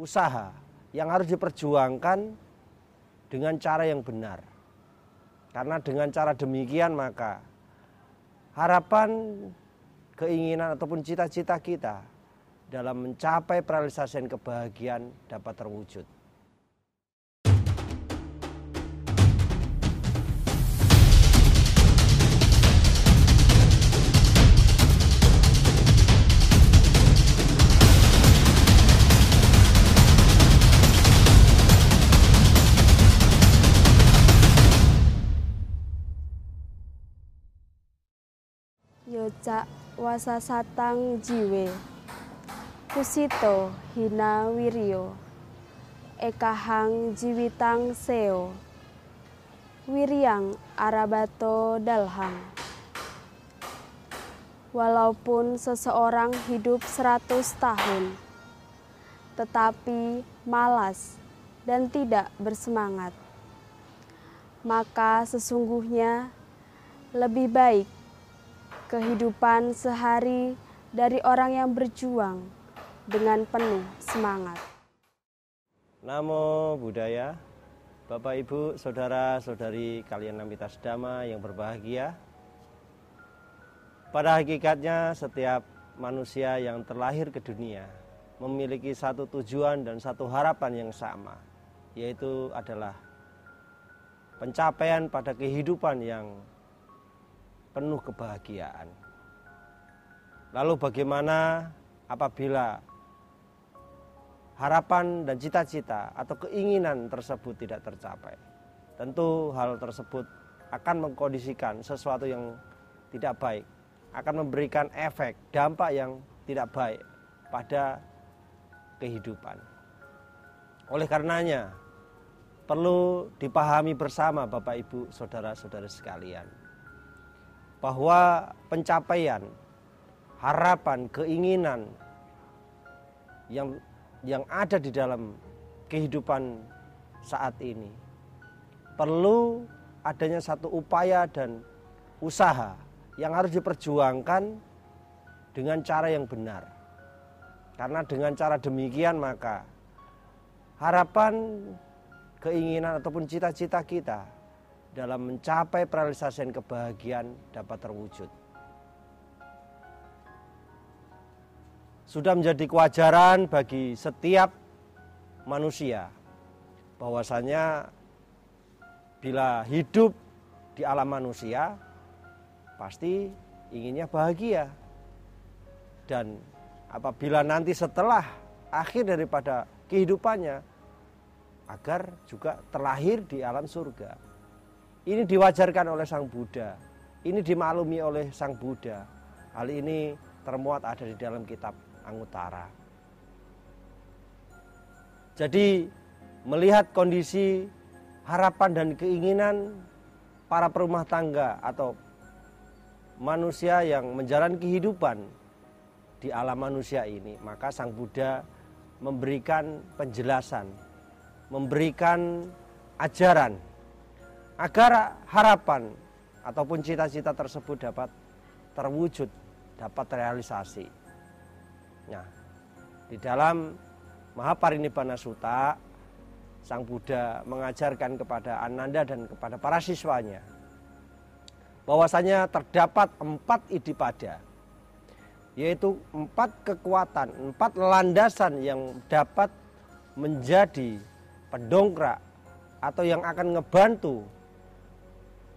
usaha yang harus diperjuangkan dengan cara yang benar. Karena dengan cara demikian maka harapan, keinginan ataupun cita-cita kita dalam mencapai peralisasian kebahagiaan dapat terwujud. Yoca wasasatang jiwe Kusito hina wirio Ekahang jiwitang seo Wiriang arabato dalhang. Walaupun seseorang hidup seratus tahun Tetapi malas dan tidak bersemangat Maka sesungguhnya lebih baik kehidupan sehari dari orang yang berjuang dengan penuh semangat. Namo Buddhaya, Bapak Ibu, Saudara-saudari kalian Namita Dhamma yang berbahagia. Pada hakikatnya setiap manusia yang terlahir ke dunia memiliki satu tujuan dan satu harapan yang sama, yaitu adalah pencapaian pada kehidupan yang penuh kebahagiaan. Lalu bagaimana apabila harapan dan cita-cita atau keinginan tersebut tidak tercapai? Tentu hal tersebut akan mengkondisikan sesuatu yang tidak baik, akan memberikan efek, dampak yang tidak baik pada kehidupan. Oleh karenanya, perlu dipahami bersama Bapak Ibu, saudara-saudara sekalian bahwa pencapaian harapan, keinginan yang yang ada di dalam kehidupan saat ini perlu adanya satu upaya dan usaha yang harus diperjuangkan dengan cara yang benar. Karena dengan cara demikian maka harapan, keinginan ataupun cita-cita kita dalam mencapai peralisasian kebahagiaan dapat terwujud. Sudah menjadi kewajaran bagi setiap manusia bahwasanya bila hidup di alam manusia pasti inginnya bahagia. Dan apabila nanti setelah akhir daripada kehidupannya agar juga terlahir di alam surga. Ini diwajarkan oleh Sang Buddha. Ini dimaklumi oleh Sang Buddha. Hal ini termuat ada di dalam kitab Angutara. Jadi melihat kondisi harapan dan keinginan para perumah tangga atau manusia yang menjalani kehidupan di alam manusia ini, maka Sang Buddha memberikan penjelasan, memberikan ajaran agar harapan ataupun cita-cita tersebut dapat terwujud, dapat terrealisasi. Nah, di dalam Mahaparinibbana Sutta, Sang Buddha mengajarkan kepada Ananda dan kepada para siswanya bahwasanya terdapat empat idipada, yaitu empat kekuatan, empat landasan yang dapat menjadi pendongkrak atau yang akan ngebantu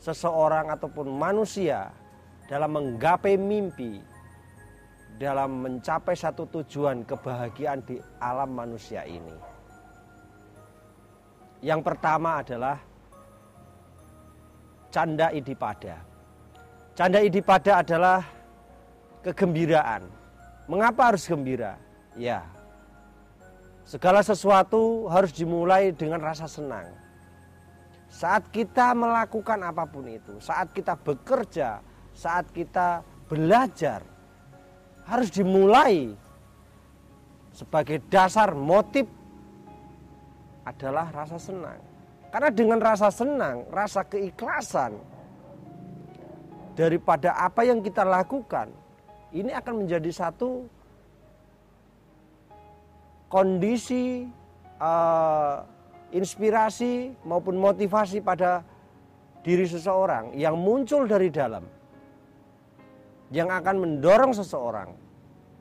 seseorang ataupun manusia dalam menggapai mimpi, dalam mencapai satu tujuan kebahagiaan di alam manusia ini. Yang pertama adalah canda idipada. Canda idipada adalah kegembiraan. Mengapa harus gembira? Ya, segala sesuatu harus dimulai dengan rasa senang saat kita melakukan apa pun itu, saat kita bekerja, saat kita belajar, harus dimulai sebagai dasar motif adalah rasa senang. Karena dengan rasa senang, rasa keikhlasan daripada apa yang kita lakukan, ini akan menjadi satu kondisi uh, inspirasi maupun motivasi pada diri seseorang yang muncul dari dalam yang akan mendorong seseorang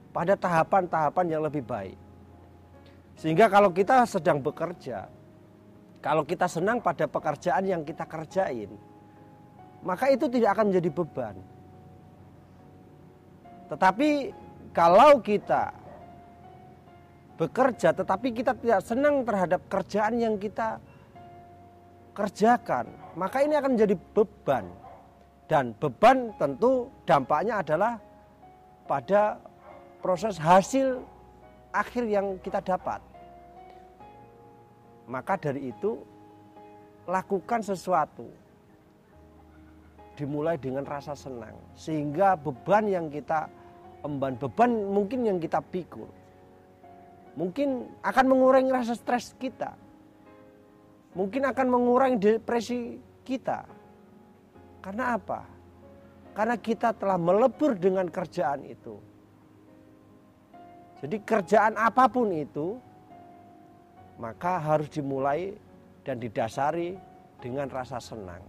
pada tahapan-tahapan yang lebih baik. Sehingga kalau kita sedang bekerja, kalau kita senang pada pekerjaan yang kita kerjain, maka itu tidak akan menjadi beban. Tetapi kalau kita bekerja tetapi kita tidak senang terhadap kerjaan yang kita kerjakan, maka ini akan menjadi beban. Dan beban tentu dampaknya adalah pada proses hasil akhir yang kita dapat. Maka dari itu lakukan sesuatu. Dimulai dengan rasa senang sehingga beban yang kita emban beban mungkin yang kita pikul mungkin akan mengurangi rasa stres kita mungkin akan mengurangi depresi kita. Karena apa? Karena kita telah melebur dengan kerjaan itu. Jadi kerjaan apa pun itu maka harus dimulai dan didasari dengan rasa senang.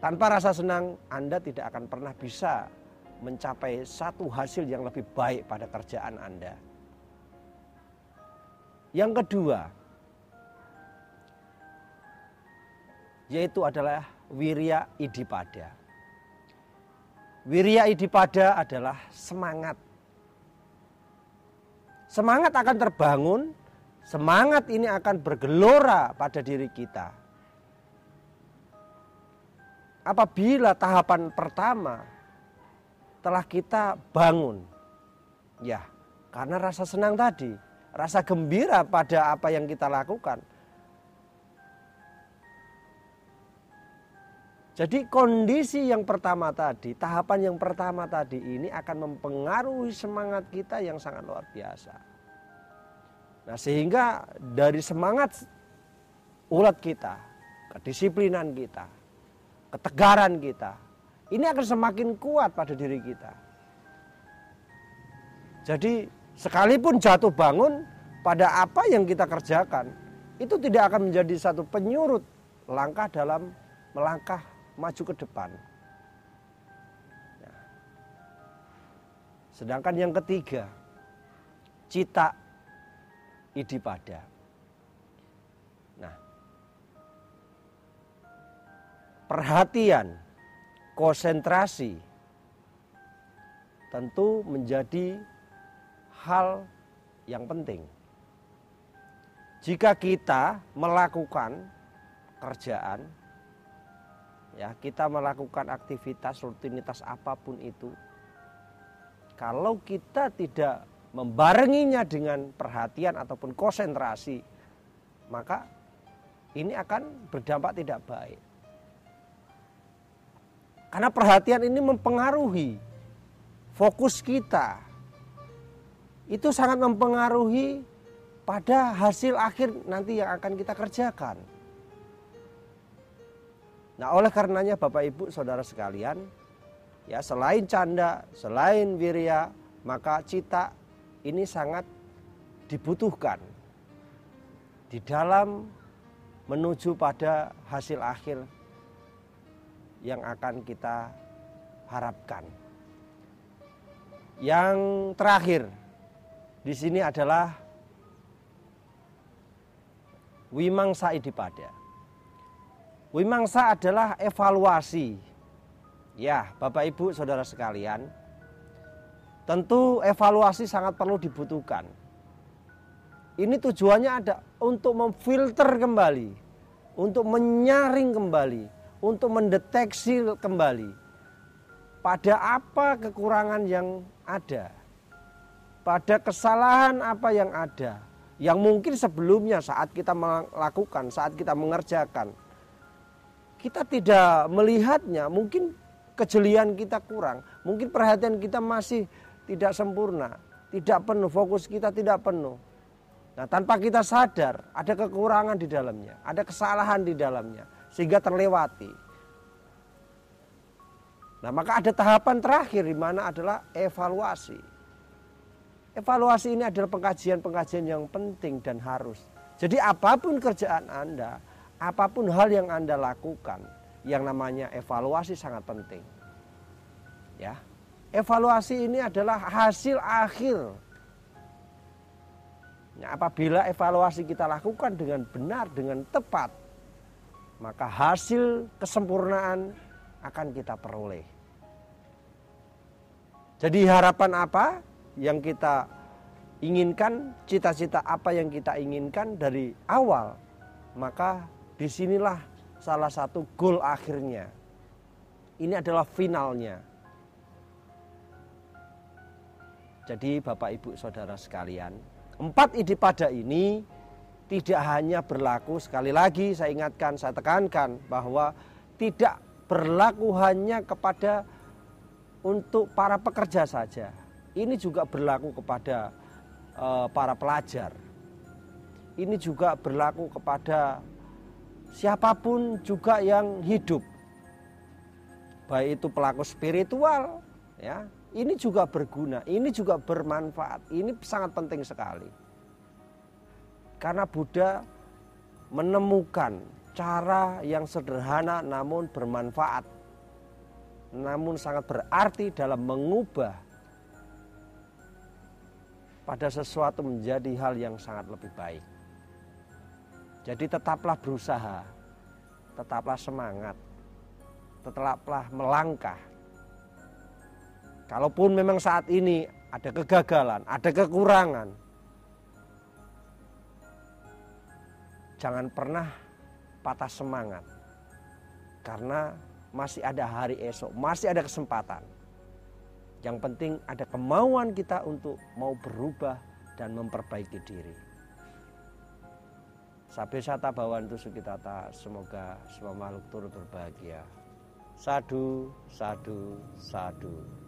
Tanpa rasa senang Anda tidak akan pernah bisa mencapai satu hasil yang lebih baik pada kerjaan Anda. Yang kedua, yaitu adalah wirya idipada. Wirya idipada adalah semangat. Semangat akan terbangun, semangat ini akan bergelora pada diri kita. Apabila tahapan pertama telah kita bangun, ya karena rasa senang tadi, rasa gembira pada apa yang kita lakukan, Jadi kondisi yang pertama tadi, tahapan yang pertama tadi ini akan mempengaruhi semangat kita yang sangat luar biasa. Nah sehingga dari semangat ulat kita, kedisiplinan kita, ketegaran kita, ini akan semakin kuat pada diri kita. Jadi sekalipun jatuh bangun pada apa yang kita kerjakan, itu tidak akan menjadi satu penyurut langkah dalam melangkah maju ke depan. Ya. Sedangkan yang ketiga, cita idipada. Nah, perhatian, konsentrasi tentu menjadi hal yang penting. Jika kita melakukan kerjaan ya kita melakukan aktivitas rutinitas apa pun itu kalau kita tidak membarenginya dengan perhatian ataupun konsentrasi maka ini akan berdampak tidak baik karena perhatian ini mempengaruhi fokus kita. Itu sangat mempengaruhi pada hasil akhir nanti yang akan kita kerjakan. Nah, oleh karenanya Bapak Ibu Saudara sekalian, ya selain canda, selain wirya, maka cita ini sangat dibutuhkan di dalam menuju pada hasil akhir yang akan kita harapkan. Yang terakhir di sini adalah Wimangsa Idipada. Wimangsa adalah evaluasi. Ya, Bapak Ibu, Saudara sekalian, tentu evaluasi sangat perlu dibutuhkan. Ini tujuannya ada untuk memfilter kembali, untuk menyaring kembali, untuk mendeteksi kembali pada apa kekurangan yang ada, pada kesalahan apa yang ada, yang mungkin sebelumnya saat kita melakukan, saat kita mengerjakan, kita tidak melihatnya, mungkin kejelian kita kurang, mungkin perhatian kita masih tidak sempurna, tidak penuh, fokus kita tidak penuh. Nah, tanpa kita sadar, ada kekurangan di dalamnya, ada kesalahan di dalamnya, sehingga terlewati. Nah, maka ada tahapan terakhir di mana adalah evaluasi. Evaluasi ini adalah pengkajian-pengkajian yang penting dan harus. Jadi apa pun kerjaan Anda, apa pun hal yang Anda lakukan, yang namanya evaluasi sangat penting. Ya. Evaluasi ini adalah hasil akhir. Nah, apabila evaluasi kita lakukan dengan benar, dengan tepat, maka hasil kesempurnaan akan kita peroleh. Jadi harapan apa yang kita inginkan, cita-cita apa yang kita inginkan dari awal, maka di sinilah salah satu goal akhirnya. Ini adalah finalnya. Jadi Bapak Ibu Saudara sekalian, empat ide pada ini tidak hanya berlaku sekali lagi saya ingatkan, saya tekankan bahwa tidak berlaku hanya kepada untuk para pekerja saja. Ini juga berlaku kepada uh, para pelajar. Ini juga berlaku kepada siapa pun juga yang hidup. Baik itu pelaku spiritual, ya. Ini juga berguna, ini juga bermanfaat. Ini sangat penting sekali. Karena Buddha menemukan cara yang sederhana namun bermanfaat. Namun sangat berarti dalam mengubah pada sesuatu menjadi hal yang sangat lebih baik. Jadi tetaplah berusaha, tetaplah semangat, tetaplah melangkah. Kalaupun memang saat ini ada kegagalan, ada kekurangan, jangan pernah patah semangat. Karena masih ada hari esok, masih ada kesempatan. Yang penting ada kemauan kita untuk mau berubah dan memperbaiki diri. Sabe sata bawantu sukitata, semoga semua makhluk turut berbahagia. Sadu, sadu, sadu.